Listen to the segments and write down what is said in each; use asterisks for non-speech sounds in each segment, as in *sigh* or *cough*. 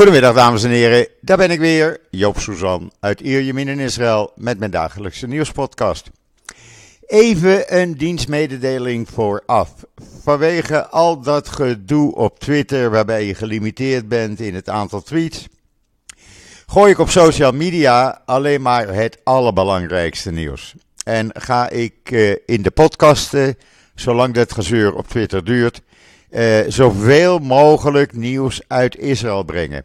Goedemiddag dames en heren, daar ben ik weer, Joop Suzan uit Ierjemien in Israël met mijn dagelijkse nieuwspodcast. Even een dienstmededeling vooraf. Vanwege al dat gedoe op Twitter waarbij je gelimiteerd bent in het aantal tweets, gooi ik op social media alleen maar het allerbelangrijkste nieuws. En ga ik uh, in de podcasten, zolang dat gezeur op Twitter duurt, uh, zoveel mogelijk nieuws uit Israël brengen.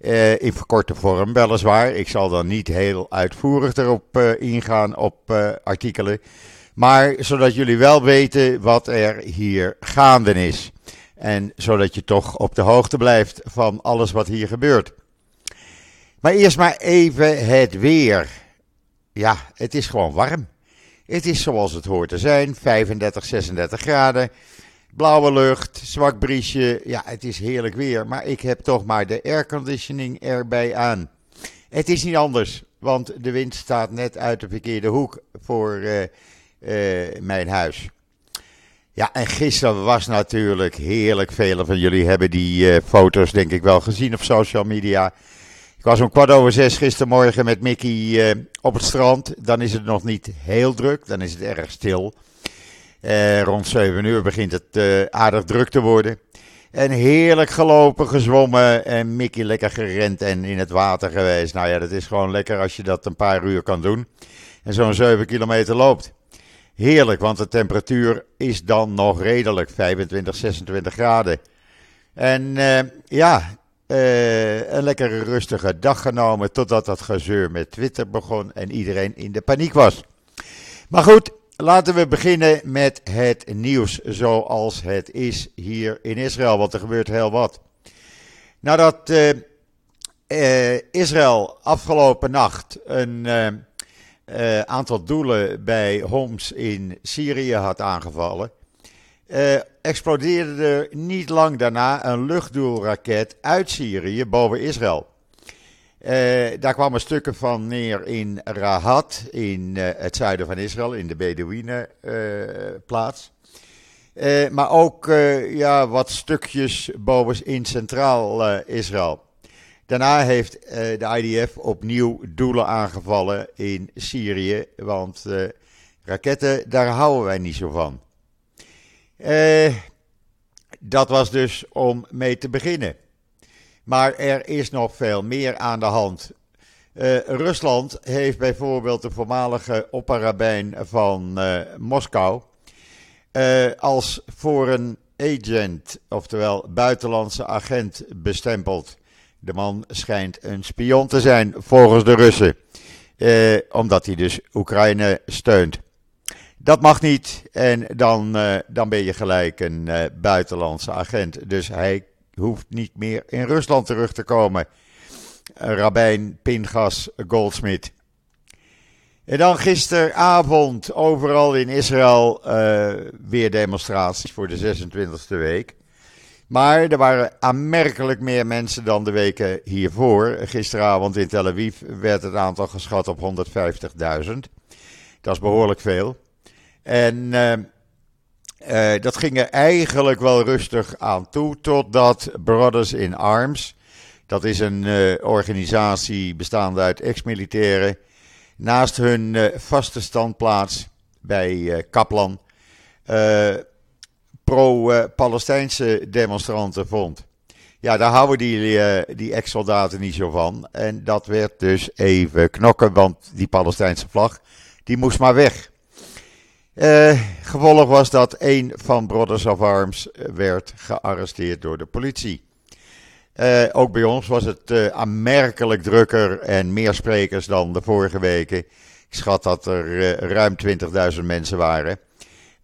Uh, in verkorte vorm weliswaar. Ik zal dan niet heel uitvoerig erop uh, ingaan op artikelen. Maar zodat jullie wel weten wat er hier gaande is. En zodat je toch op de hoogte blijft van alles wat hier gebeurt. Maar eerst maar even het weer. Ja, het is gewoon warm. Het is zoals het hoort te zijn: 35, 36 graden. Blauwe lucht, zwak briesje. Ja, het is heerlijk weer. Maar ik heb toch maar de airconditioning erbij aan. Het is niet anders, want de wind staat net uit de verkeerde hoek voor uh, uh, mijn huis. Ja, en gisteren was natuurlijk heerlijk. Velen van jullie hebben die uh, foto's denk ik wel gezien op social media. Ik was om kwart over zes gistermorgen met Mickey op het strand. Dan is het nog niet heel druk, dan is het erg stil. Uh, rond 7 uur begint het uh, aardig druk te worden. En heerlijk gelopen, gezwommen en Mickey lekker gerend en in het water geweest. Nou ja, dat is gewoon lekker als je dat een paar uur kan doen. En zo'n 7 kilometer loopt. Heerlijk, want de temperatuur is dan nog redelijk, 25, 26 graden. En uh, ja, een lekkere rustige dag genomen totdat dat gezeur met Twitter begon en iedereen in de paniek was. Maar goed, Laten we beginnen met het nieuws zoals het is hier in Israël, want er gebeurt heel wat. Nadat uh, uh, Israël afgelopen nacht een uh, aantal doelen bij Homs in Syrië had aangevallen, explodeerde er niet lang daarna een luchtdoelraket uit Syrië boven Israël. Uh, daar kwamen stukken van neer in Rahat, in uh, het zuiden van Israël, in de Bedouinenplaats. Uh, maar ook ja, wat stukjes boven in centraal Israël. Daarna heeft de IDF opnieuw doelen aangevallen in Syrië, want raketten, daar houden wij niet zo van. dat was dus om mee te beginnen. Maar er is nog veel meer aan de hand. Uh, Rusland heeft bijvoorbeeld de voormalige opperrabijn van uh, Moskou uh, als foreign agent, oftewel buitenlandse agent, bestempeld. De man schijnt een spion te zijn volgens de Russen, omdat hij dus Oekraïne steunt. Dat mag niet en dan, dan ben je gelijk een buitenlandse agent. Dus hij hoeft niet meer in Rusland terug te komen. Rabijn Pingas Goldsmith. En dan gisteravond overal in Israël uh, weer demonstraties voor de 26e week. Maar er waren aanmerkelijk meer mensen dan de weken hiervoor. Gisteravond in Tel Aviv werd het aantal geschat op 150.000. Dat is behoorlijk veel. En uh, dat ging er eigenlijk wel rustig aan toe, totdat Brothers in Arms, dat is een uh, organisatie bestaande uit ex-militairen, naast hun uh, vaste standplaats bij Kaplan pro-Palestijnse demonstranten vond. Ja, daar houden die, die ex-soldaten niet zo van. En dat werd dus even knokken, want die Palestijnse vlag, die moest maar weg. Uh, gevolg was dat een van Brothers of Arms werd gearresteerd door de politie. Uh, ook bij ons was het uh, aanmerkelijk drukker en meer sprekers dan de vorige weken. Ik schat dat er ruim 20.000 mensen waren.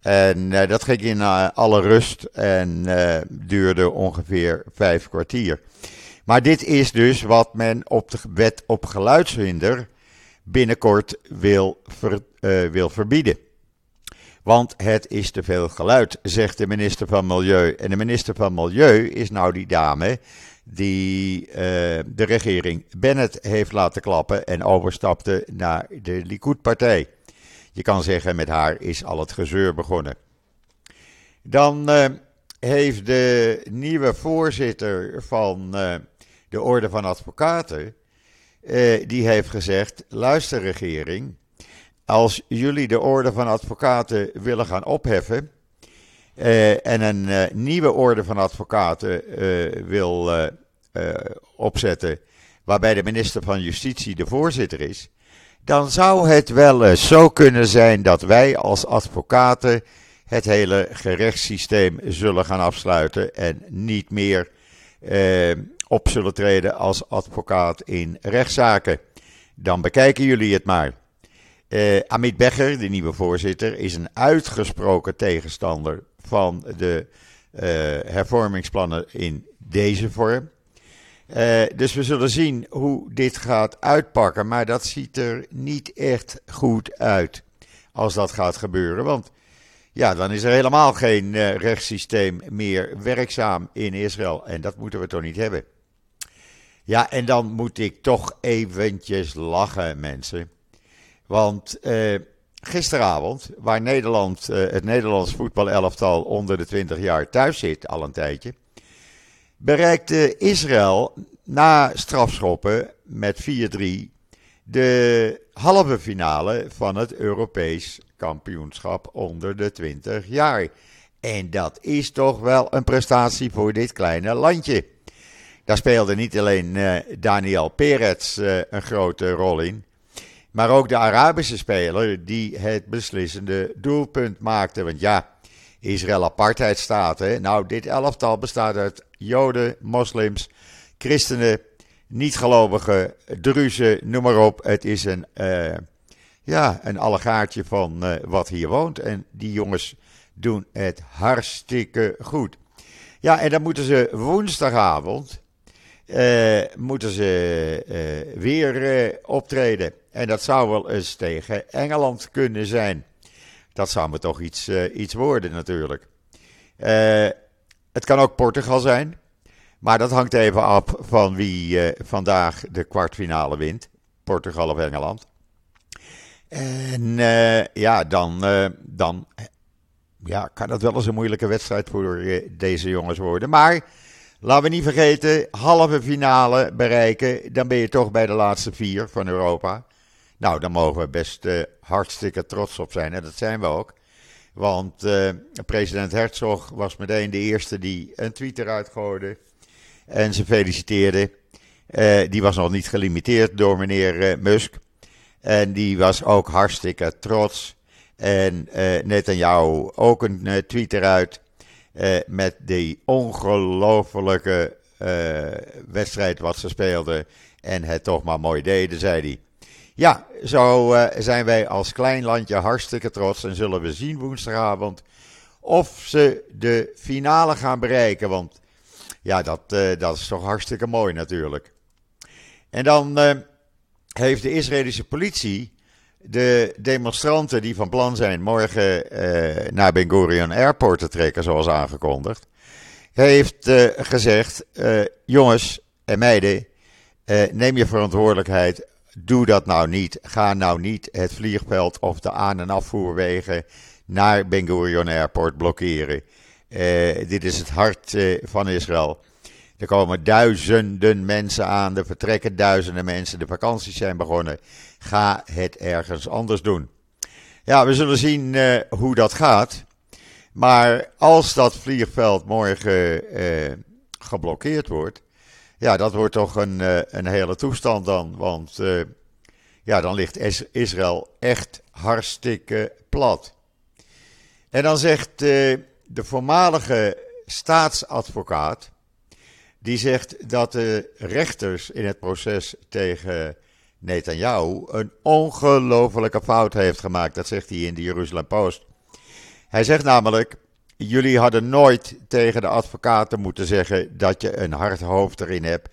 En dat ging in alle rust en duurde ongeveer vijf kwartier. Maar dit is dus wat men op de wet op geluidshinder binnenkort wil, wil verbieden. Want het is te veel geluid, zegt de minister van Milieu. En de minister van Milieu is nou die dame die uh, de regering Bennett heeft laten klappen en overstapte naar de Likud-partij. Je kan zeggen, met haar is al het gezeur begonnen. Dan uh, heeft de nieuwe voorzitter van uh, de Orde van Advocaten, die heeft gezegd: luister, regering, als jullie de Orde van Advocaten willen gaan opheffen. Uh, en een uh, nieuwe orde van advocaten wil opzetten, waarbij de minister van Justitie de voorzitter is, dan zou het wel eens zo kunnen zijn dat wij als advocaten het hele gerechtssysteem zullen gaan afsluiten en niet meer eh, op zullen treden als advocaat in rechtszaken. Dan bekijken jullie het maar. Eh, Amit Becher, de nieuwe voorzitter, is een uitgesproken tegenstander van de eh, hervormingsplannen in deze vorm. Uh, dus we zullen zien hoe dit gaat uitpakken. Maar dat ziet er niet echt goed uit als dat gaat gebeuren. Want ja, dan is er helemaal geen uh, rechtssysteem meer werkzaam in Israël. En dat moeten we toch niet hebben. Ja, en dan moet ik toch eventjes lachen, mensen. Want uh, gisteravond, waar Nederland, het Nederlands voetbalelftal onder de 20 jaar thuis zit, al een tijdje bereikte Israël na strafschoppen met 4-3 de halve finale van het Europees kampioenschap onder de 20 jaar. En dat is toch wel een prestatie voor dit kleine landje. Daar speelde niet alleen uh, Daniel Peretz uh, een grote rol in, maar ook de Arabische speler die het beslissende doelpunt maakte. Want ja, Israël apartheidstaat. Hè? Nou, dit elftal bestaat uit Joden, moslims, christenen, niet-gelovigen, druzen, noem maar op. Het is een, uh, ja, een allegaartje van uh, wat hier woont. En die jongens doen het hartstikke goed. Ja, en dan moeten ze woensdagavond uh, moeten ze weer optreden. En dat zou wel eens tegen Engeland kunnen zijn. Dat zou me toch iets, iets worden natuurlijk. Het kan ook Portugal zijn. Maar dat hangt even af van wie vandaag de kwartfinale wint. Portugal of Engeland. En ja, dan, dan ja, kan dat wel eens een moeilijke wedstrijd voor deze jongens worden. Maar laten we niet vergeten, halve finale bereiken. Dan ben je toch bij de laatste vier van Europa. Nou, daar mogen we best hartstikke trots op zijn. En dat zijn we ook. Want uh, president Herzog was meteen de eerste die een tweet eruit gooide. En ze feliciteerde. Uh, die was nog niet gelimiteerd door meneer Musk. En die was ook hartstikke trots. En uh, Netanyahu ook een tweet eruit. Met die ongelofelijke wedstrijd wat ze speelden. En het toch maar mooi deden, zei hij. Ja, zo uh, zijn wij als klein landje hartstikke trots en zullen we zien woensdagavond of ze de finale gaan bereiken. Want ja, dat, dat is toch hartstikke mooi natuurlijk. En dan heeft de Israëlische politie de demonstranten die van plan zijn morgen naar Ben Gurion Airport te trekken, zoals aangekondigd, heeft gezegd: jongens en meiden, neem je verantwoordelijkheid Doe dat nou niet. Ga nou niet het vliegveld of de aan- en afvoerwegen naar Ben Gurion Airport blokkeren. Dit is het hart van Israël. Er komen duizenden mensen aan, er vertrekken duizenden mensen, de vakanties zijn begonnen. Ga het ergens anders doen. Ja, we zullen zien uh, hoe dat gaat. Maar als dat vliegveld morgen geblokkeerd wordt, ja, dat wordt toch een, eh, een hele toestand dan. Want ja, dan ligt Israël echt hartstikke plat. En dan zegt de voormalige staatsadvocaat. Die zegt dat de rechters in het proces tegen Netanyahu een ongelofelijke fout heeft gemaakt. Dat zegt hij in de Jeruzalem Post. Hij zegt namelijk Jullie hadden nooit tegen de advocaten moeten zeggen dat je een hard hoofd erin hebt.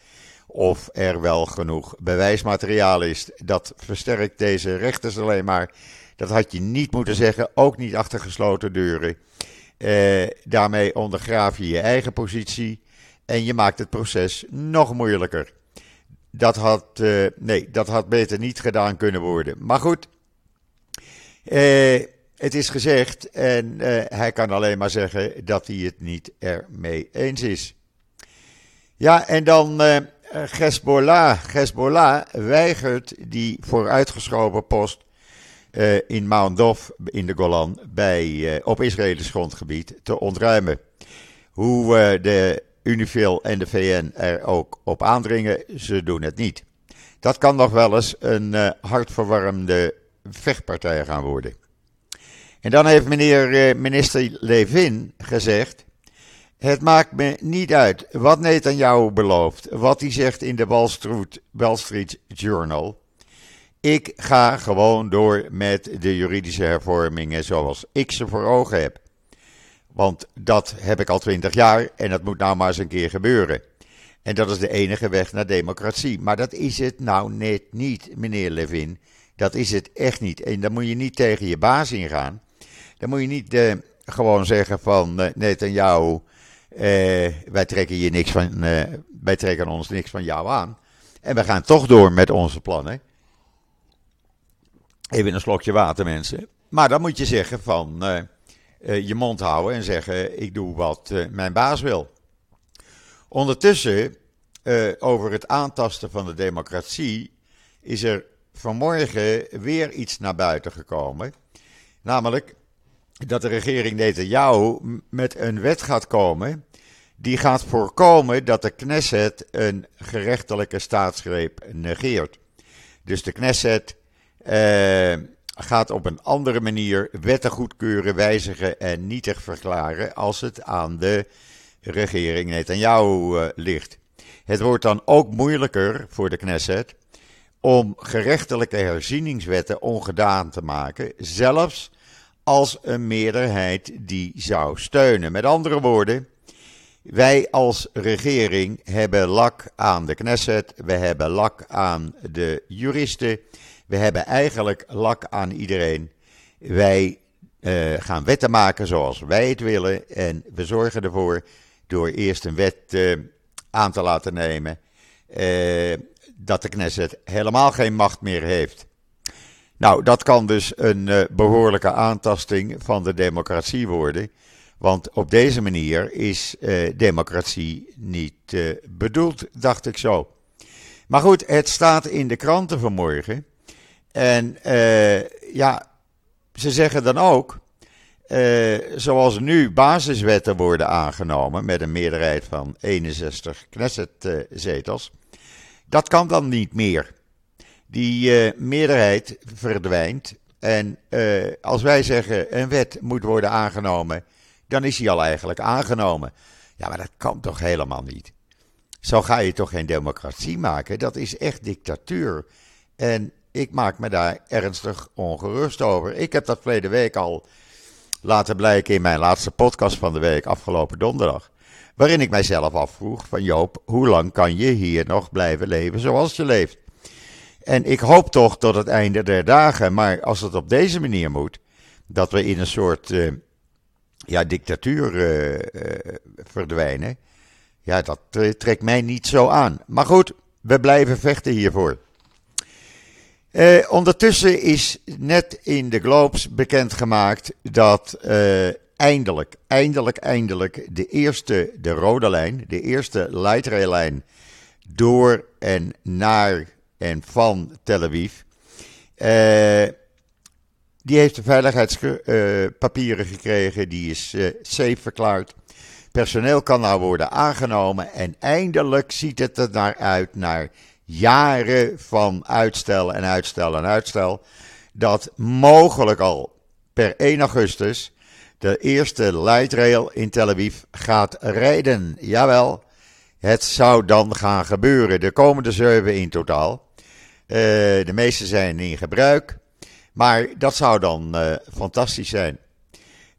Of er wel genoeg bewijsmateriaal is. Dat versterkt deze rechters alleen maar. Dat had je niet moeten zeggen, ook niet achter gesloten deuren. Eh, daarmee ondergraaf je je eigen positie en je maakt het proces nog moeilijker. Dat had, uh, nee, dat had beter niet gedaan kunnen worden. Maar goed, eh, het is gezegd en uh, hij kan alleen maar zeggen dat hij het niet ermee eens is. Ja, en dan uh, Hezbollah, Hezbollah weigert die vooruitgeschoven post in Mount Dov in de Golan bij, op Israëlisch grondgebied te ontruimen. Hoe de Unifil en de VN er ook op aandringen, ze doen het niet. Dat kan nog wel eens een hartverwarmde vechtpartij gaan worden. En dan heeft meneer minister Levin gezegd het maakt me niet uit wat Netanyahu belooft, wat hij zegt in de Wall Street, Wall Street Journal. Ik ga gewoon door met de juridische hervormingen zoals ik ze voor ogen heb. Want dat heb ik al twintig jaar en dat moet nou maar eens een keer gebeuren. En dat is de enige weg naar democratie. Maar dat is het nou net niet, meneer Levin. Dat is het echt niet. En dan moet je niet tegen je baas ingaan. Dan moet je niet uh, gewoon zeggen van uh, Netanyahu uh, wij trekken hier niks van, uh, wij trekken ons niks van jou aan. En we gaan toch door met onze plannen. Even een slokje water, mensen. Maar dan moet je zeggen van uh, je mond houden en zeggen: ik doe wat mijn baas wil. Ondertussen, over het aantasten van de democratie, is er vanmorgen weer iets naar buiten gekomen. Namelijk dat de regering Netanyahu met een wet gaat komen die gaat voorkomen dat de Knesset een gerechtelijke staatsgreep negeert. Dus de Knesset eh, gaat op een andere manier wetten goedkeuren, wijzigen en nietig verklaren als het aan de regering Netanyahu uh, ligt. Het wordt dan ook moeilijker voor de Knesset om gerechtelijke herzieningswetten ongedaan te maken, zelfs als een meerderheid die zou steunen. Met andere woorden, wij als regering hebben lak aan de Knesset, we hebben lak aan de juristen, we hebben eigenlijk lak aan iedereen. Wij uh, gaan wetten maken zoals wij het willen en we zorgen ervoor door eerst een wet uh, aan te laten nemen uh, dat de Knesset helemaal geen macht meer heeft. Nou, dat kan dus een behoorlijke aantasting van de democratie worden. Want op deze manier is democratie niet bedoeld, dacht ik zo. Maar goed, het staat in de kranten vanmorgen. En uh, ja, ze zeggen dan ook, zoals nu basiswetten worden aangenomen met een meerderheid van 61 Knesset-zetels, dat kan dan niet meer. Die meerderheid verdwijnt. En als wij zeggen een wet moet worden aangenomen dan is hij al eigenlijk aangenomen. Ja, maar dat kan toch helemaal niet? Zo ga je toch geen democratie maken? Dat is echt dictatuur. En ik maak me daar ernstig ongerust over. Ik heb dat verleden week al laten blijken in mijn laatste podcast van de week, afgelopen donderdag. Waarin ik mijzelf afvroeg van Joop, hoe lang kan je hier nog blijven leven zoals je leeft? En ik hoop toch tot het einde der dagen, maar als het op deze manier moet, dat we in een soort uh, ja, dictatuur uh, verdwijnen. Ja, dat trekt mij niet zo aan. Maar goed, we blijven vechten hiervoor. Uh, ondertussen is net in de Globes bekendgemaakt dat uh, eindelijk, eindelijk, eindelijk de eerste, de rode lijn, de eerste light rail lijn door en naar en van Tel Aviv uh, die heeft de veiligheidspapieren gekregen, die is safe verklaard. Personeel kan nou worden aangenomen en eindelijk ziet het er naar uit, naar jaren van uitstel en uitstel en uitstel, dat mogelijk al per 1 augustus de eerste light rail in Tel Aviv gaat rijden. Jawel, het zou dan gaan gebeuren. De komende zeven in totaal. Uh, de meeste zijn in gebruik. Maar dat zou dan uh, fantastisch zijn.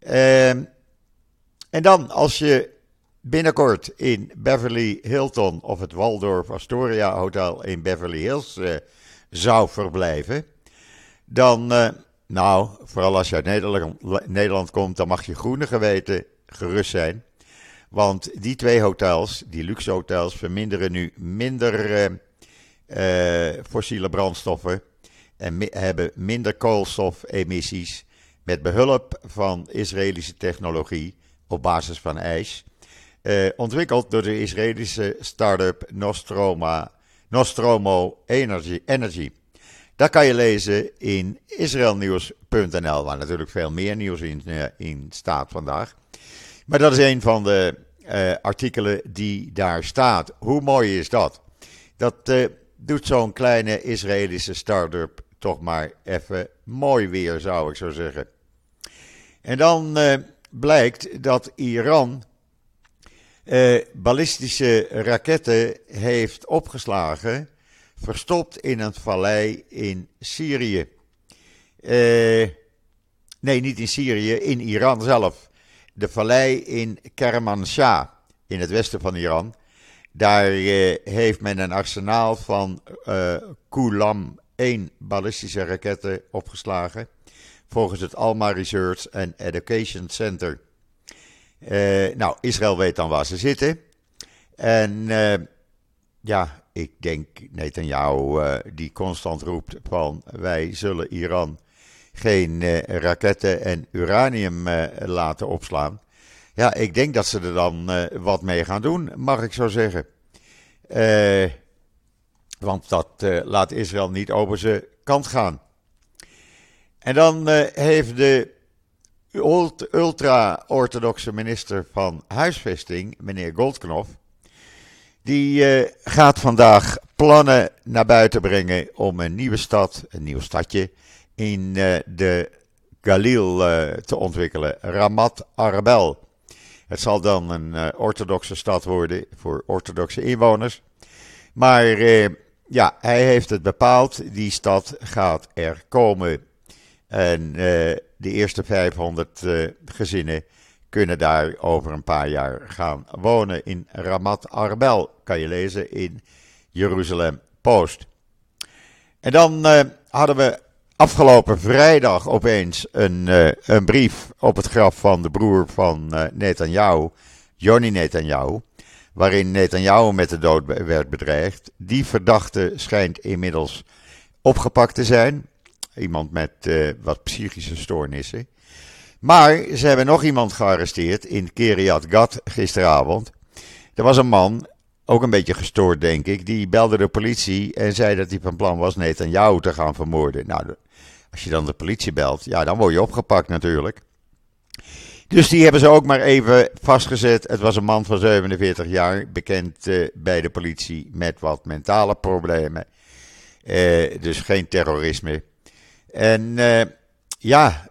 Uh, en dan, als je binnenkort in Beverly Hilton of het Waldorf Astoria Hotel in Beverly Hills uh, zou verblijven, dan, uh, nou, vooral als je uit Nederland, Nederland komt, dan mag je groene geweten gerust zijn. Want die twee hotels, die luxe hotels, verminderen nu minder fossiele brandstoffen en hebben minder koolstofemissies met behulp van Israëlische technologie op basis van ijs. Uh, ontwikkeld door de Israëlische start-up Nostroma, Nostromo Energy. Energy. Dat kan je lezen in israelnieuws.nl, waar natuurlijk veel meer nieuws in, in staat vandaag. Maar dat is een van de artikelen die daar staat. Hoe mooi is dat? Dat doet zo'n kleine Israëlische start-up toch maar even mooi weer, zou ik zo zeggen. En dan blijkt dat Iran uh, ballistische raketten heeft opgeslagen, verstopt in een vallei in Syrië. Uh, nee, niet in Syrië, in Iran zelf. De vallei in Kermanshah, in het westen van Iran. Daar uh, heeft men een arsenaal van uh, Kulam 1 ballistische raketten opgeslagen. Volgens het Alma Research and Education Center. Uh, nou, Israël weet dan waar ze zitten. En ja, ik denk Netanyahu die constant roept van wij zullen Iran geen raketten en uranium laten opslaan. Ja, ik denk dat ze er dan uh, wat mee gaan doen, mag ik zo zeggen. Uh, want dat uh, laat Israël niet over zijn kant gaan. En dan heeft de ultra-orthodoxe minister van Huisvesting, meneer Goldknof, die gaat vandaag plannen naar buiten brengen om een nieuwe stad, een nieuw stadje, in de Galil te ontwikkelen, Ramat Arbel. Het zal dan een orthodoxe stad worden voor orthodoxe inwoners. Maar ja, hij heeft het bepaald. Die stad gaat er komen. En de eerste 500 gezinnen kunnen daar over een paar jaar gaan wonen in Ramat Arbel. Kan je lezen in Jeruzalem Post. En dan hadden we afgelopen vrijdag opeens een, uh, een brief op het graf van de broer van uh, Netanyahu, Johnny Netanyahu, waarin Netanyahu met de dood werd bedreigd. Die verdachte schijnt inmiddels opgepakt te zijn. Iemand met uh, wat psychische stoornissen. Maar ze hebben nog iemand gearresteerd in Kiryat Gat gisteravond. Er was een man, ook een beetje gestoord denk ik, die belde de politie en zei dat hij van plan was Netanyahu te gaan vermoorden. Nou, als je dan de politie belt, ja, dan word je opgepakt natuurlijk. Dus die hebben ze ook maar even vastgezet. Het was een man van 47 jaar, bekend uh, bij de politie met wat mentale problemen. Uh, dus geen terrorisme. En uh, ja,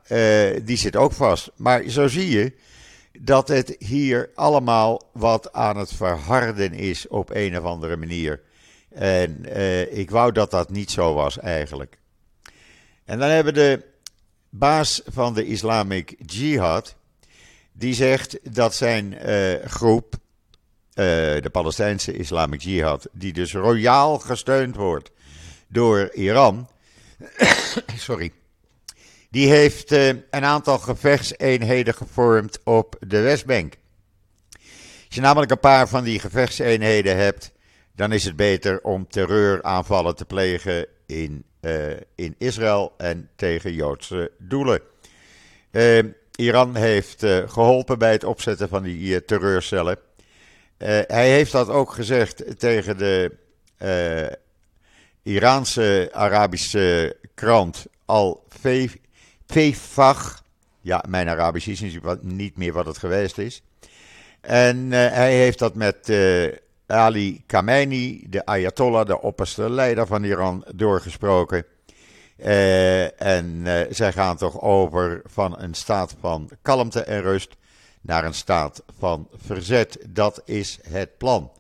die zit ook vast. Maar zo zie je dat het hier allemaal wat aan het verharden is op een of andere manier. En ik wou dat dat niet zo was eigenlijk. En dan hebben de baas van de Islamic Jihad, die zegt dat zijn groep, de Palestijnse Islamic Jihad, die dus royaal gesteund wordt door Iran, *coughs* sorry, die heeft uh, een aantal gevechtseenheden gevormd op de Westbank. Als je namelijk een paar van die gevechtseenheden hebt, dan is het beter om terreuraanvallen te plegen in uh, in Israël en tegen Joodse doelen. Uh, Iran heeft geholpen bij het opzetten van die terreurcellen. hij heeft dat ook gezegd tegen de Iraanse Arabische krant Al Fefach. Ja, mijn Arabisch is niet meer wat het geweest is. En hij heeft dat met Ali Khamenei, de Ayatollah, de opperste leider van Iran, doorgesproken. Uh, en zij gaan toch over van een staat van kalmte en rust naar een staat van verzet. Dat is het plan.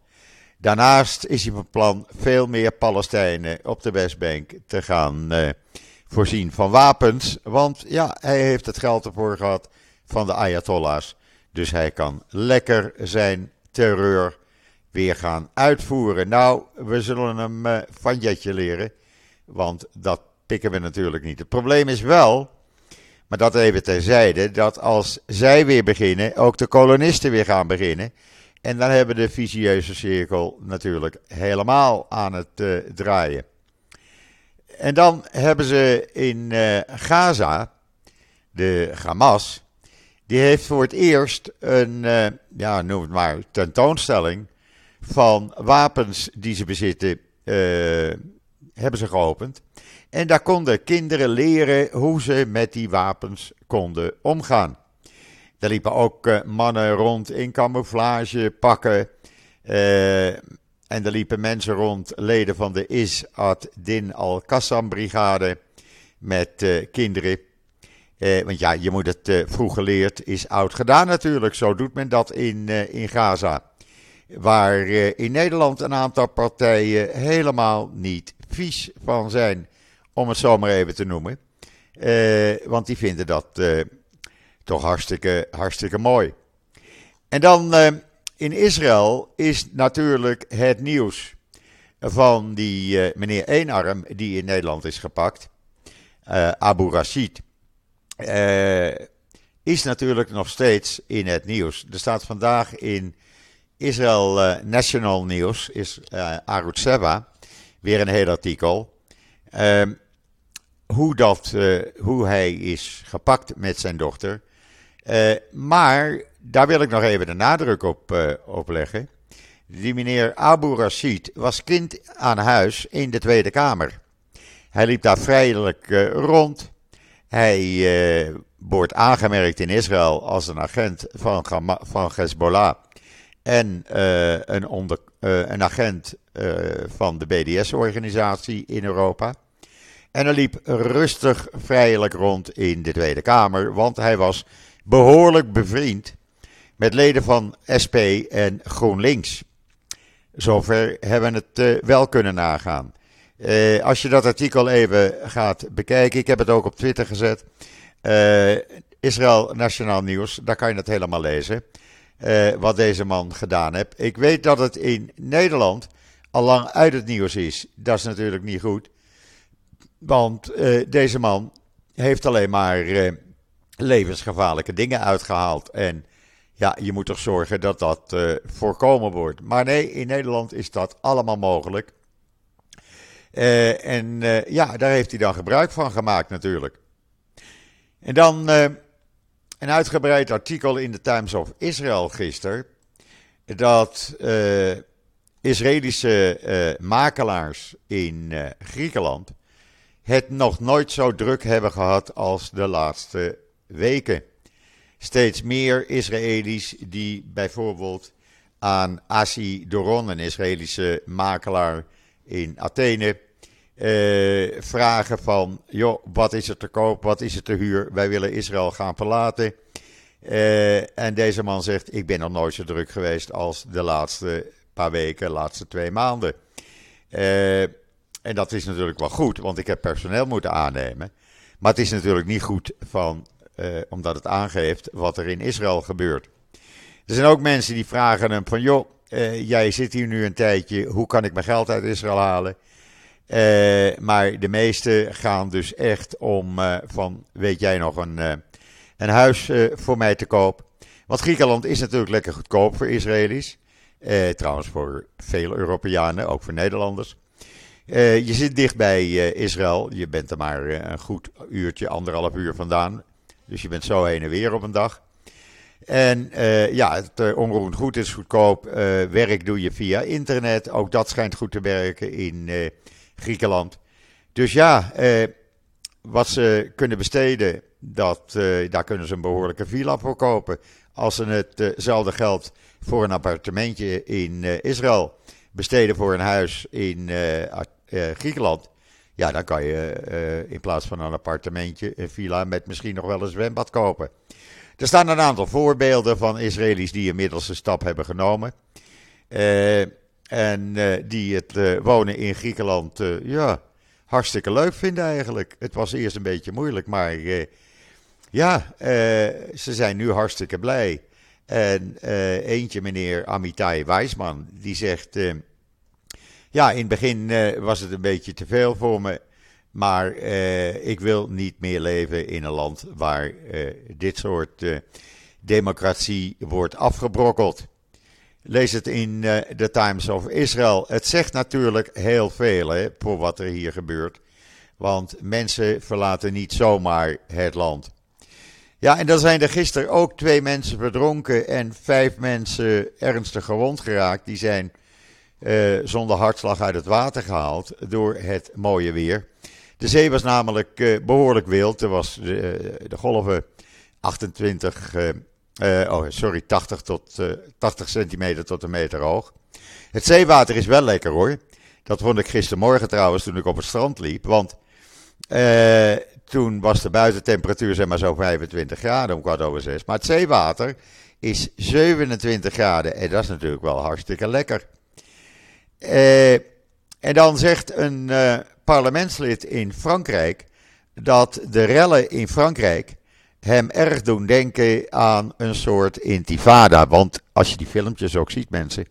Daarnaast is hij van plan veel meer Palestijnen op de Westbank te gaan uh, voorzien van wapens. Want ja, hij heeft het geld ervoor gehad van de Ayatollahs. Dus hij kan lekker zijn terreur weer gaan uitvoeren. Nou, we zullen hem uh, van Jetje leren, want dat pikken we natuurlijk niet. Het probleem is wel, maar dat even terzijde, dat als zij weer beginnen, ook de kolonisten weer gaan beginnen. En dan hebben de visieuze cirkel natuurlijk helemaal aan het uh, draaien. En dan hebben ze in uh, Gaza, de Hamas, die heeft voor het eerst een, ja, noem het maar, tentoonstelling van wapens die ze bezitten, hebben ze geopend. En daar konden kinderen leren hoe ze met die wapens konden omgaan. Er liepen ook uh, mannen rond in camouflage pakken. Uh, en er liepen mensen rond, leden van de Is-ad-Din al-Qassam brigade met uh, kinderen. want ja, je moet het vroeg geleerd, is oud gedaan natuurlijk. Zo doet men dat in, in Gaza. Waar in Nederland een aantal partijen helemaal niet vies van zijn, om het zo maar even te noemen. want die vinden dat toch hartstikke, hartstikke mooi. En dan uh, in Israël is natuurlijk het nieuws van die uh, meneer Eenarm die in Nederland is gepakt, uh, Abu Rashid, is natuurlijk nog steeds in het nieuws. Er staat vandaag in Israël National News, is Arut weer een heel artikel. Hoe, dat, hoe hij is gepakt met zijn dochter. Uh, maar daar wil ik nog even de nadruk op, uh, leggen. Die meneer Abu Rashid was kind aan huis in de Tweede Kamer. Hij liep daar vrijelijk uh, rond. Hij wordt aangemerkt in Israël als een agent van, van Hezbollah. En een, onder, een agent van de BDS-organisatie in Europa. En hij liep rustig vrijelijk rond in de Tweede Kamer, want hij was behoorlijk bevriend met leden van SP en GroenLinks. Zover hebben we het uh, wel kunnen nagaan. Uh, als je dat artikel even gaat bekijken, ik heb het ook op Twitter gezet. Uh, Israël Nationaal Nieuws, daar kan je het helemaal lezen. wat deze man gedaan heeft. Ik weet dat het in Nederland al lang uit het nieuws is. Dat is natuurlijk niet goed. Want deze man heeft alleen maar levensgevaarlijke dingen uitgehaald. En ja, je moet toch zorgen dat dat uh, voorkomen wordt. Maar nee, in Nederland is dat allemaal mogelijk. Uh, en uh, ja, daar heeft hij dan gebruik van gemaakt natuurlijk. En dan een uitgebreid artikel in de Times of Israel gisteren. Dat Israëlische makelaars in Griekenland het nog nooit zo druk hebben gehad als de laatste weken. Steeds meer Israëli's die bijvoorbeeld aan Asi Doron, een Israëlische makelaar in Athene, eh, vragen van, joh, wat is er te koop, wat is er te huur, wij willen Israël gaan verlaten. Uh, en deze man zegt, ik ben nog nooit zo druk geweest als de laatste paar weken, de laatste twee maanden. Uh, en dat is natuurlijk wel goed, want ik heb personeel moeten aannemen. Maar het is natuurlijk niet goed van omdat het aangeeft wat er in Israël gebeurt. Er zijn ook mensen die vragen hem van, joh, uh, jij zit hier nu een tijdje, hoe kan ik mijn geld uit Israël halen? Uh, maar de meesten gaan dus echt om van, weet jij nog, een, een huis voor mij te koop. Want Griekenland is natuurlijk lekker goedkoop voor Israëli's. trouwens voor veel Europeanen, ook voor Nederlanders. je zit dicht bij Israël. Je bent er maar een goed uurtje, anderhalf uur vandaan. Dus je bent zo heen en weer op een dag. En uh, ja, het uh, onroerend goed is goedkoop. Uh, werk doe je via internet. Ook dat schijnt goed te werken in Griekenland. Dus ja, wat ze kunnen besteden, dat, daar kunnen ze een behoorlijke villa voor kopen. Als ze hetzelfde geld voor een appartementje in Israël besteden voor een huis in Griekenland ja, dan kan je uh, in plaats van een appartementje een villa met misschien nog wel een zwembad kopen. Er staan een aantal voorbeelden van Israëli's die inmiddels de stap hebben genomen. Uh, en uh, die het wonen in Griekenland ja, hartstikke leuk vinden eigenlijk. Het was eerst een beetje moeilijk, maar ja, ze zijn nu hartstikke blij. En eentje, meneer Amitai Wijsman, die zegt ja, in het begin uh, was het een beetje te veel voor me. Maar uh, ik wil niet meer leven in een land waar uh, dit soort democratie wordt afgebrokkeld. Lees het in de Times of Israel. Het zegt natuurlijk heel veel hè, voor wat er hier gebeurt. Want mensen verlaten niet zomaar het land. Ja, en dan zijn er gisteren ook twee mensen verdronken en vijf mensen ernstig gewond geraakt. Die zijn uh, zonder hartslag uit het water gehaald door het mooie weer. De zee was namelijk uh, behoorlijk wild. Er was de, de golven 28, uh, oh, sorry, 80, tot, 80 centimeter tot een meter hoog. Het zeewater is wel lekker hoor. Dat vond ik gistermorgen trouwens toen ik op het strand liep. Want toen was de buitentemperatuur zeg maar zo 25 graden om kwart over zes. Maar het zeewater is 27 graden. En dat is natuurlijk wel hartstikke lekker. Uh, en dan zegt een uh, parlementslid in Frankrijk dat de rellen in Frankrijk hem erg doen denken aan een soort intifada. Want als je die filmpjes ook ziet, mensen,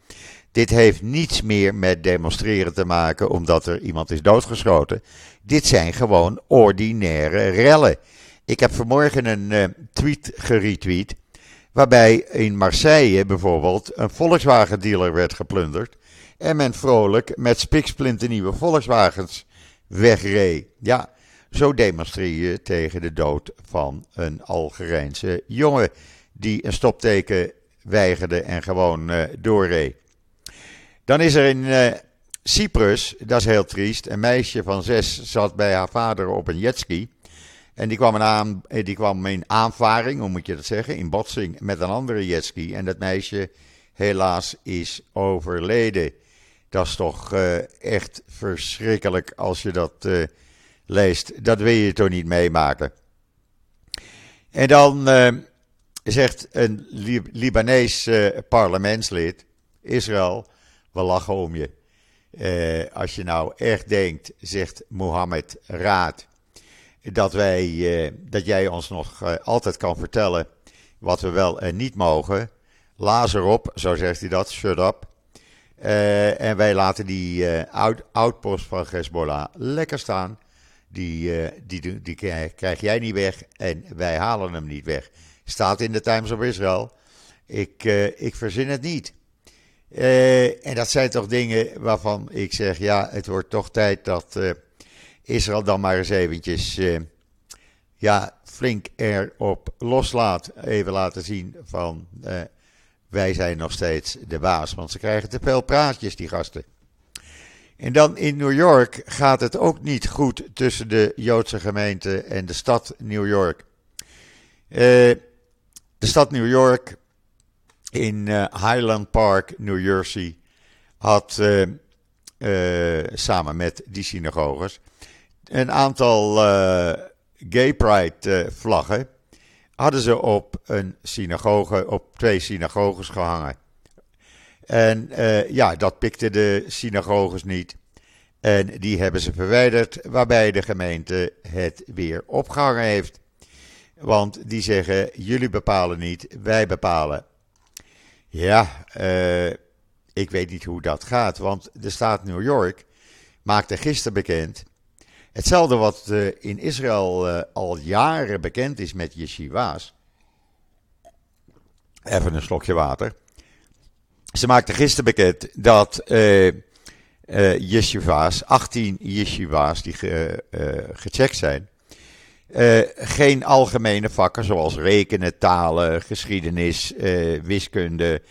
dit heeft niets meer met demonstreren te maken omdat er iemand is doodgeschoten. Dit zijn gewoon ordinaire rellen. Ik heb vanmorgen een uh, tweet geretweet. Waarbij in Marseille bijvoorbeeld een Volkswagen dealer werd geplunderd. En men vrolijk met spiksplinternieuwe Volkswagens wegreed. Ja, zo demonstreer je tegen de dood van een Algerijnse jongen. Die een stopteken weigerde en gewoon uh, doorreed. Dan is er in uh, Cyprus, dat is heel triest, een meisje van zes zat bij haar vader op een jetski. En die kwam, in aan, eh, die kwam in aanvaring, hoe moet je dat zeggen, in botsing met een andere jetski. En dat meisje helaas is overleden. Dat is toch uh, echt verschrikkelijk als je dat uh, leest. Dat wil je toch niet meemaken. En dan uh, zegt een Libanees parlementslid, Israël, we lachen om je. Als je nou echt denkt, zegt Mohammed Raad, dat, wij, dat jij ons nog altijd kan vertellen wat we wel en niet mogen. Laas erop, zo zegt hij dat, shut up. En wij laten die out, outpost van Hezbollah lekker staan. Die, die, die, die krijg jij niet weg en wij halen hem niet weg. Staat in de Times of Israel. Ik, ik verzin het niet. Uh, en dat zijn toch dingen waarvan ik zeg, ja, het wordt toch tijd dat uh, Israël dan maar eens eventjes, uh, ja, flink erop loslaat. Even laten zien van, wij zijn nog steeds de baas, want ze krijgen te veel praatjes, die gasten. En dan in New York gaat het ook niet goed tussen de Joodse gemeente en de stad New York. de stad New York in uh, Highland Park, New Jersey, had uh, samen met die synagoges een aantal gay pride vlaggen hadden ze op een synagoge, op twee synagoges gehangen. En ja, dat pikte de synagoges niet. En die hebben ze verwijderd, waarbij de gemeente het weer opgehangen heeft. Want die zeggen: jullie bepalen niet, wij bepalen. Ja, uh, ik weet niet hoe dat gaat, want de staat New York maakte gisteren bekend. Hetzelfde wat uh, in Israël uh, al jaren bekend is met yeshiva's. Even een slokje water. Ze maakte gisteren bekend dat yeshiva's, 18 yeshiva's die ge, gecheckt zijn, geen algemene vakken zoals rekenen, talen, geschiedenis, wiskunde,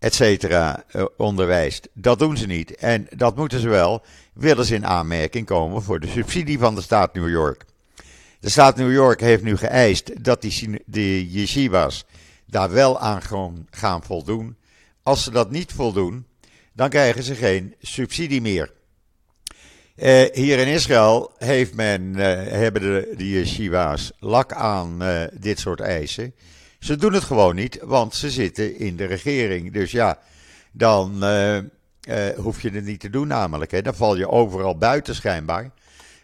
etc. Uh, onderwijst. Dat doen ze niet. En dat moeten ze wel, willen ze in aanmerking komen voor de subsidie van de staat New York. De staat New York heeft nu geëist dat die, de yeshivas daar wel aan gaan voldoen. Als ze dat niet voldoen, dan krijgen ze geen subsidie meer. Uh, hier in Israël heeft men, uh, hebben de, de yeshiva's lak aan dit soort eisen. Ze doen het gewoon niet, want ze zitten in de regering. Dus ja, dan uh, uh, hoef je het niet te doen namelijk. Hè. Dan val je overal buiten schijnbaar.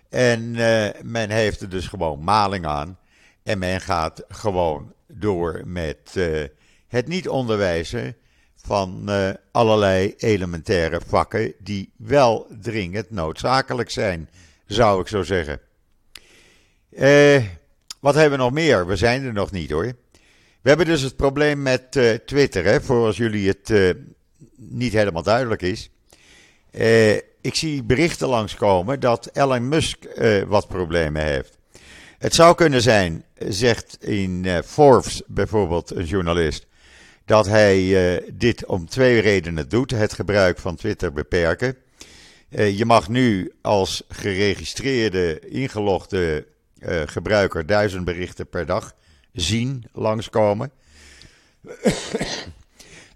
En uh, men heeft er dus gewoon maling aan. En men gaat gewoon door met het niet onderwijzen van allerlei elementaire vakken die wel dringend noodzakelijk zijn, zou ik zo zeggen. wat hebben we nog meer? We zijn er nog niet hoor. We hebben dus het probleem met uh, Twitter, hè, voor als jullie het uh, niet helemaal duidelijk is. Uh, ik zie berichten langskomen dat Elon Musk wat problemen heeft. Het zou kunnen zijn, zegt in Forbes bijvoorbeeld een journalist, dat hij dit om twee redenen doet: het gebruik van Twitter beperken. je mag nu als geregistreerde, ingelogde gebruiker duizend berichten per dag zien langskomen.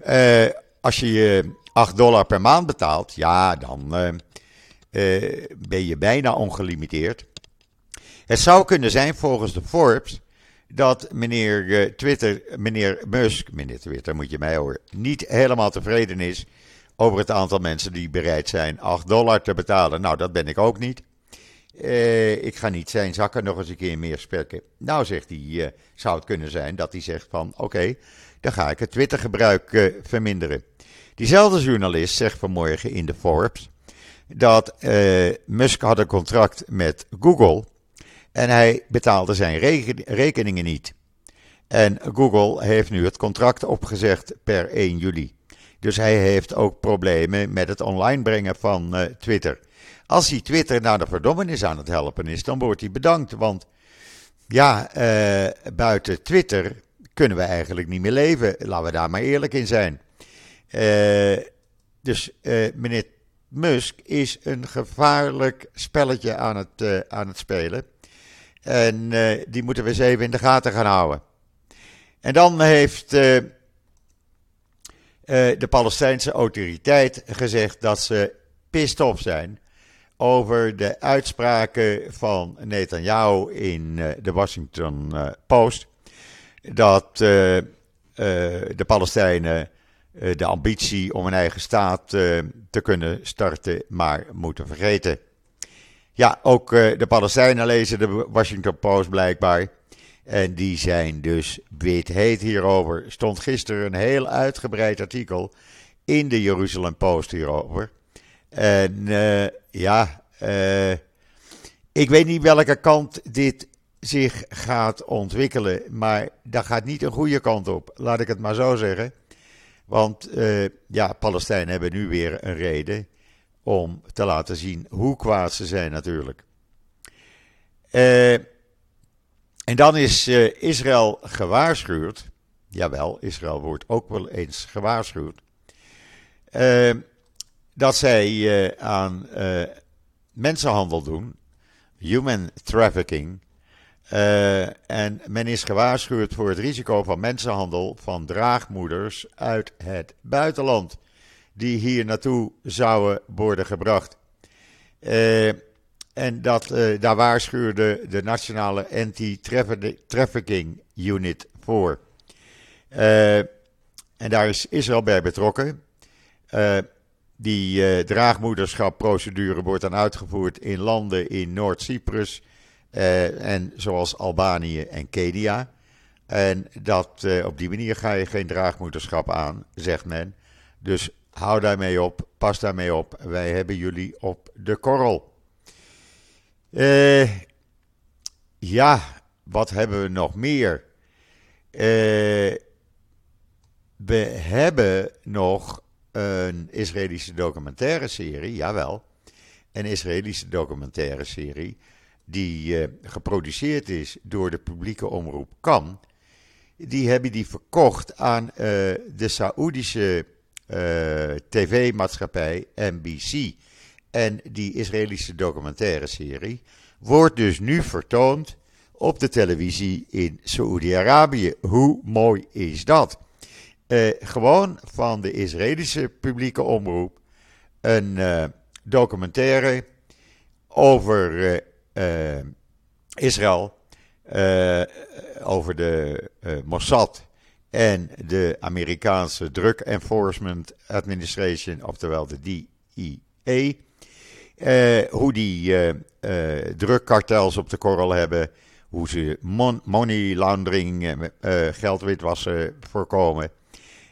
uh, *coughs* als je je 8 dollar per maand betaalt, ja, dan uh, uh, ben je bijna ongelimiteerd. Het zou kunnen zijn, volgens de Forbes, dat meneer Twitter, meneer Musk, meneer Twitter moet je mij horen, niet helemaal tevreden is over het aantal mensen die bereid zijn 8 dollar te betalen. Nou, dat ben ik ook niet. Uh, ik ga niet zijn zakken nog eens een keer meer spekken. Nou, zegt hij, uh, zou het kunnen zijn dat hij zegt van oké, dan ga ik het Twittergebruik uh, verminderen. Diezelfde journalist zegt vanmorgen in de Forbes dat Musk had een contract met Google en hij betaalde zijn rekeningen niet. En Google heeft nu het contract opgezegd per 1 juli. Dus hij heeft ook problemen met het online brengen van Twitter. Als hij Twitter naar de verdommenis aan het helpen is, dan wordt hij bedankt. Want ja, uh, buiten Twitter kunnen we eigenlijk niet meer leven. Laten we daar maar eerlijk in zijn. Uh, dus uh, meneer Musk is een gevaarlijk spelletje aan het, aan het spelen. En die moeten we eens even in de gaten gaan houden. En dan heeft de Palestijnse autoriteit gezegd dat ze pissed zijn over de uitspraken van Netanyahu in uh, de Washington uh, Post. Dat uh, de Palestijnen de ambitie om een eigen staat te kunnen starten, maar moeten vergeten. Ja, ook de Palestijnen lezen de Washington Post blijkbaar. En die zijn dus wit heet hierover. Stond gisteren een heel uitgebreid artikel in de Jeruzalem Post hierover. En uh, ja, uh, ik weet niet welke kant dit zich gaat ontwikkelen, maar dat gaat niet een goede kant op, laat ik het maar zo zeggen. Want uh, ja, Palestijnen hebben nu weer een reden om te laten zien hoe kwaad ze zijn natuurlijk. En dan is Israël gewaarschuwd. Jawel, Israël wordt ook wel eens gewaarschuwd dat zij uh, aan uh, mensenhandel doen, human trafficking. Uh, en men is gewaarschuwd voor het risico van mensenhandel van draagmoeders uit het buitenland, die hier naartoe zouden worden gebracht. en dat, daar waarschuwde de Nationale Anti-Trafficking Unit voor. en daar is Israël bij betrokken. Die uh, draagmoederschapprocedure wordt dan uitgevoerd in landen in Noord-Cyprus uh, en zoals Albanië en Kenia. En dat, uh, op die manier ga je geen draagmoederschap aan, zegt men. Dus hou daarmee op, pas daarmee op. Wij hebben jullie op de korrel. ja, wat hebben we nog meer? we hebben nog een Israëlische documentaire serie, jawel. Een Israëlische documentaire serie die uh, geproduceerd is door de publieke omroep Kan. Die hebben die verkocht aan uh, de Saoedische uh, tv-maatschappij NBC. En die Israëlische documentaire serie wordt dus nu vertoond op de televisie in Saoedi-Arabië. Hoe mooi is dat? Uh, gewoon van de Israëlische publieke omroep een uh, documentaire over uh, Israël, over de Mossad en de Amerikaanse Drug Enforcement Administration, oftewel de DEA. hoe die drugkartels op de korrel hebben, hoe ze mon money laundering, geldwitwassen voorkomen.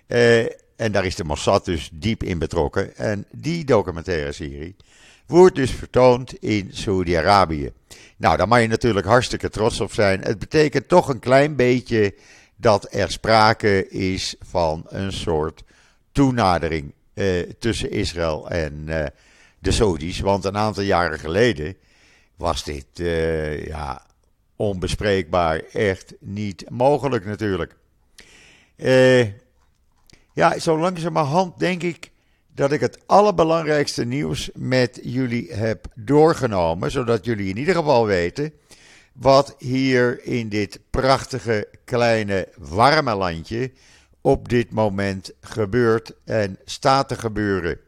Uh, en daar is de Mossad dus diep in betrokken. En die documentaire serie wordt dus vertoond in Saudi-Arabië. Nou, daar mag je natuurlijk hartstikke trots op zijn. Het betekent toch een klein beetje dat er sprake is van een soort toenadering uh, tussen Israël en uh, de Saudis. Want een aantal jaren geleden was dit ja, onbespreekbaar. Echt niet mogelijk natuurlijk. Uh, ja, zo langzamerhand denk ik dat ik het allerbelangrijkste nieuws met jullie heb doorgenomen. Zodat jullie in ieder geval weten wat hier in dit prachtige, kleine, warme landje op dit moment gebeurt en staat te gebeuren.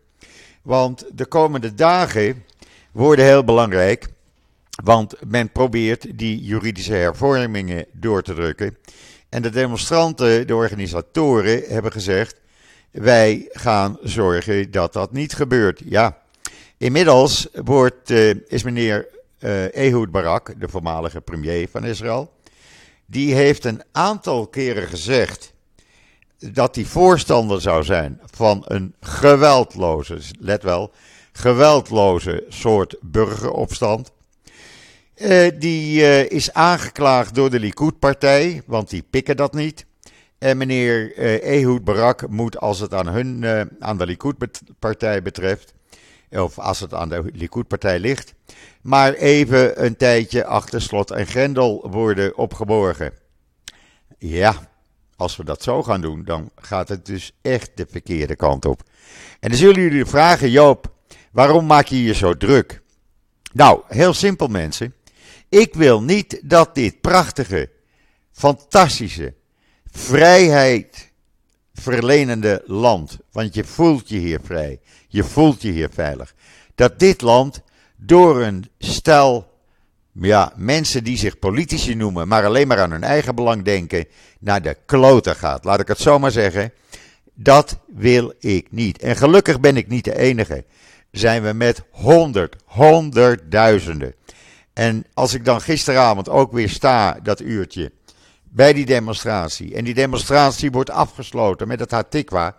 Want de komende dagen worden heel belangrijk. Want men probeert die juridische hervormingen door te drukken. En de demonstranten, de organisatoren, hebben gezegd: wij gaan zorgen dat dat niet gebeurt. Ja, inmiddels wordt, uh, is meneer uh, Ehud Barak, de voormalige premier van Israël, die heeft een aantal keren gezegd dat hij voorstander zou zijn van een geweldloze, let wel, geweldloze soort burgeropstand. Uh, die uh, is aangeklaagd door de Likud-partij, want die pikken dat niet. En meneer uh, Ehud Barak moet, als het aan, hun, aan de Likud-partij betreft, of als het aan de Likud-partij ligt, maar even een tijdje achter slot en grendel worden opgeborgen. Ja, als we dat zo gaan doen, dan gaat het dus echt de verkeerde kant op. En dan zullen jullie vragen, Joop, waarom maak je je zo druk? Nou, heel simpel mensen. Ik wil niet dat dit prachtige, fantastische, vrijheid verlenende land, want je voelt je hier vrij, je voelt je hier veilig, dat dit land door een stel ja, mensen die zich politici noemen, maar alleen maar aan hun eigen belang denken, naar de kloten gaat. Laat ik het zo maar zeggen. Dat wil ik niet. En gelukkig ben ik niet de enige. Zijn we met honderd, honderdduizenden. En als ik dan gisteravond ook weer sta, dat uurtje, bij die demonstratie. En die demonstratie wordt afgesloten met het Hatikwa.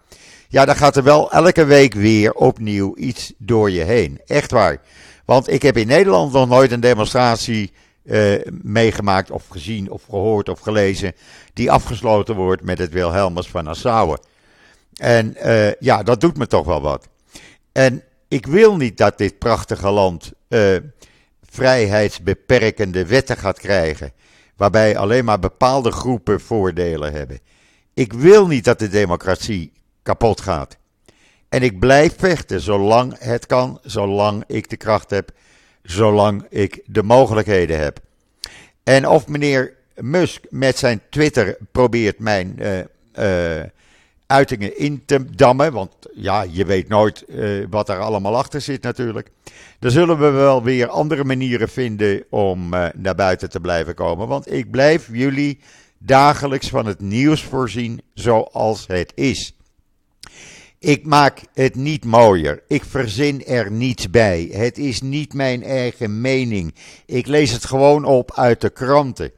Ja, dan gaat er wel elke week weer opnieuw iets door je heen. Echt waar. Want ik heb in Nederland nog nooit een demonstratie uh, meegemaakt of gezien of gehoord of gelezen die afgesloten wordt met het Wilhelmus van Nassau. En uh, ja, dat doet me toch wel wat. En ik wil niet dat dit prachtige land uh, vrijheidsbeperkende wetten gaat krijgen, waarbij alleen maar bepaalde groepen voordelen hebben. Ik wil niet dat de democratie kapot gaat. En ik blijf vechten zolang het kan, zolang ik de kracht heb, zolang ik de mogelijkheden heb. En of meneer Musk met zijn Twitter probeert mijn uh, uh, uitingen in te dammen, want ja, je weet nooit uh, wat er allemaal achter zit natuurlijk. Dan zullen we wel weer andere manieren vinden om naar buiten te blijven komen. Want ik blijf jullie dagelijks van het nieuws voorzien zoals het is. Ik maak het niet mooier. Ik verzin er niets bij. Het is niet mijn eigen mening. Ik lees het gewoon op uit de kranten.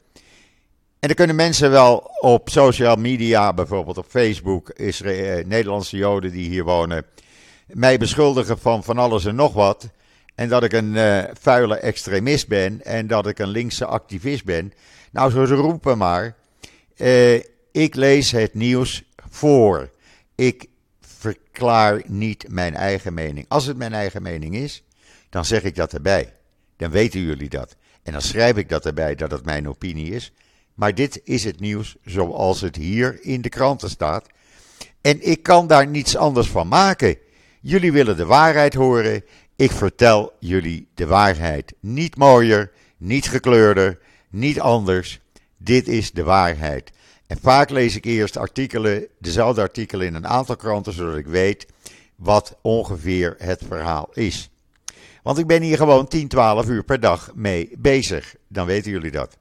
En dan kunnen mensen wel op social media, bijvoorbeeld op Facebook, eh, Nederlandse Joden die hier wonen, mij beschuldigen van van alles en nog wat. En dat ik een uh, vuile extremist ben en dat ik een linkse activist ben. Nou, zo ze roepen maar. Uh, ik lees het nieuws voor. Ik verklaar niet mijn eigen mening. Als het mijn eigen mening is, dan zeg ik dat erbij. Dan weten jullie dat. En dan schrijf ik dat erbij dat het mijn opinie is. Maar dit is het nieuws zoals het hier in de kranten staat. En ik kan daar niets anders van maken. Jullie willen de waarheid horen. Ik vertel jullie de waarheid. Niet mooier, niet gekleurder, niet anders. Dit is de waarheid. En vaak lees ik eerst artikelen, dezelfde artikelen in een aantal kranten, zodat ik weet wat ongeveer het verhaal is. Want ik ben hier gewoon 10, 12 uur per dag mee bezig. Dan weten jullie dat.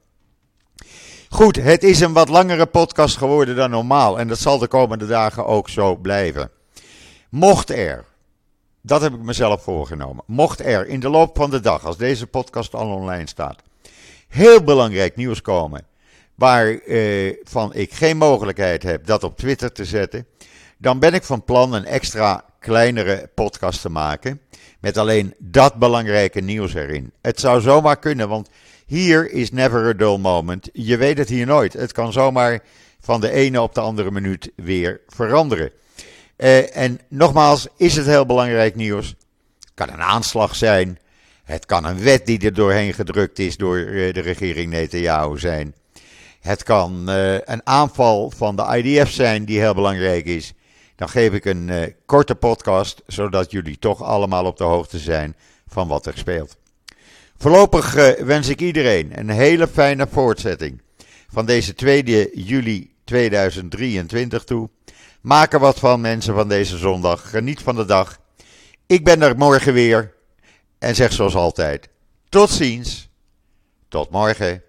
Goed, het is een wat langere podcast geworden dan normaal. En dat zal de komende dagen ook zo blijven. Mocht er, dat heb ik mezelf voorgenomen. Mocht er in de loop van de dag, als deze podcast al online staat, heel belangrijk nieuws komen waarvan eh, ik geen mogelijkheid heb dat op Twitter te zetten, dan ben ik van plan een extra kleinere podcast te maken. Met alleen dat belangrijke nieuws erin. Het zou zomaar kunnen, want hier is never a dull moment. Je weet het hier nooit. Het kan zomaar van de ene op de andere minuut weer veranderen. Uh, en nogmaals, is het heel belangrijk nieuws. Kan een aanslag zijn. Het kan een wet die er doorheen gedrukt is door de regering Netanyahu zijn. Het kan een aanval van de IDF zijn die heel belangrijk is. Dan geef ik een korte podcast, zodat jullie toch allemaal op de hoogte zijn van wat er speelt. Voorlopig wens ik iedereen een hele fijne voortzetting van deze 2 juli 2023 toe. Maak er wat van, mensen, van deze zondag. Geniet van de dag. Ik ben er morgen weer. En zeg zoals altijd: tot ziens. Tot morgen.